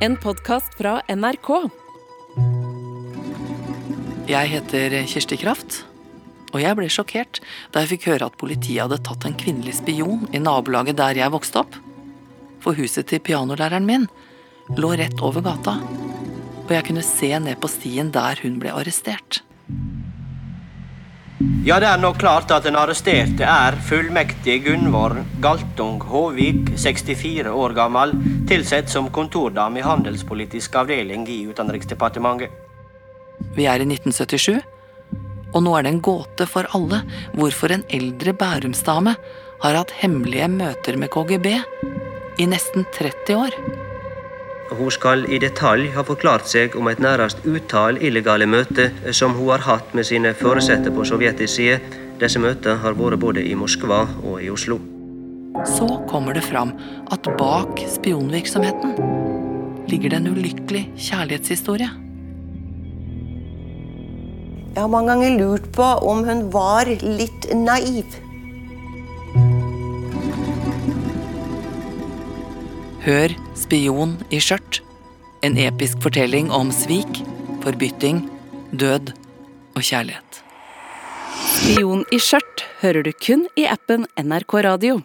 En podkast fra NRK. Jeg heter Kirsti Kraft, og jeg ble sjokkert da jeg fikk høre at politiet hadde tatt en kvinnelig spion i nabolaget der jeg vokste opp. For huset til pianolæreren min lå rett over gata, og jeg kunne se ned på stien der hun ble arrestert. Ja, det er nå klart at den arresterte er fullmektig Gunvor Galtung Håvik, 64 år gammel, tilsett som kontordame i Handelspolitisk avdeling i Utenriksdepartementet. Vi er i 1977, og nå er det en gåte for alle hvorfor en eldre bærumsdame har hatt hemmelige møter med KGB i nesten 30 år. Hun skal i detalj ha forklart seg om et nærmest utall illegale møter som hun har hatt med sine foresatte på sovjetisk side. Disse møtene har vært både i Moskva og i Oslo. Så kommer det fram at bak spionvirksomheten ligger det en ulykkelig kjærlighetshistorie. Jeg har mange ganger lurt på om hun var litt naiv. Hør Spion i skjørt. En episk fortelling om svik, forbytting, død og kjærlighet. Spion i skjørt hører du kun i appen NRK Radio.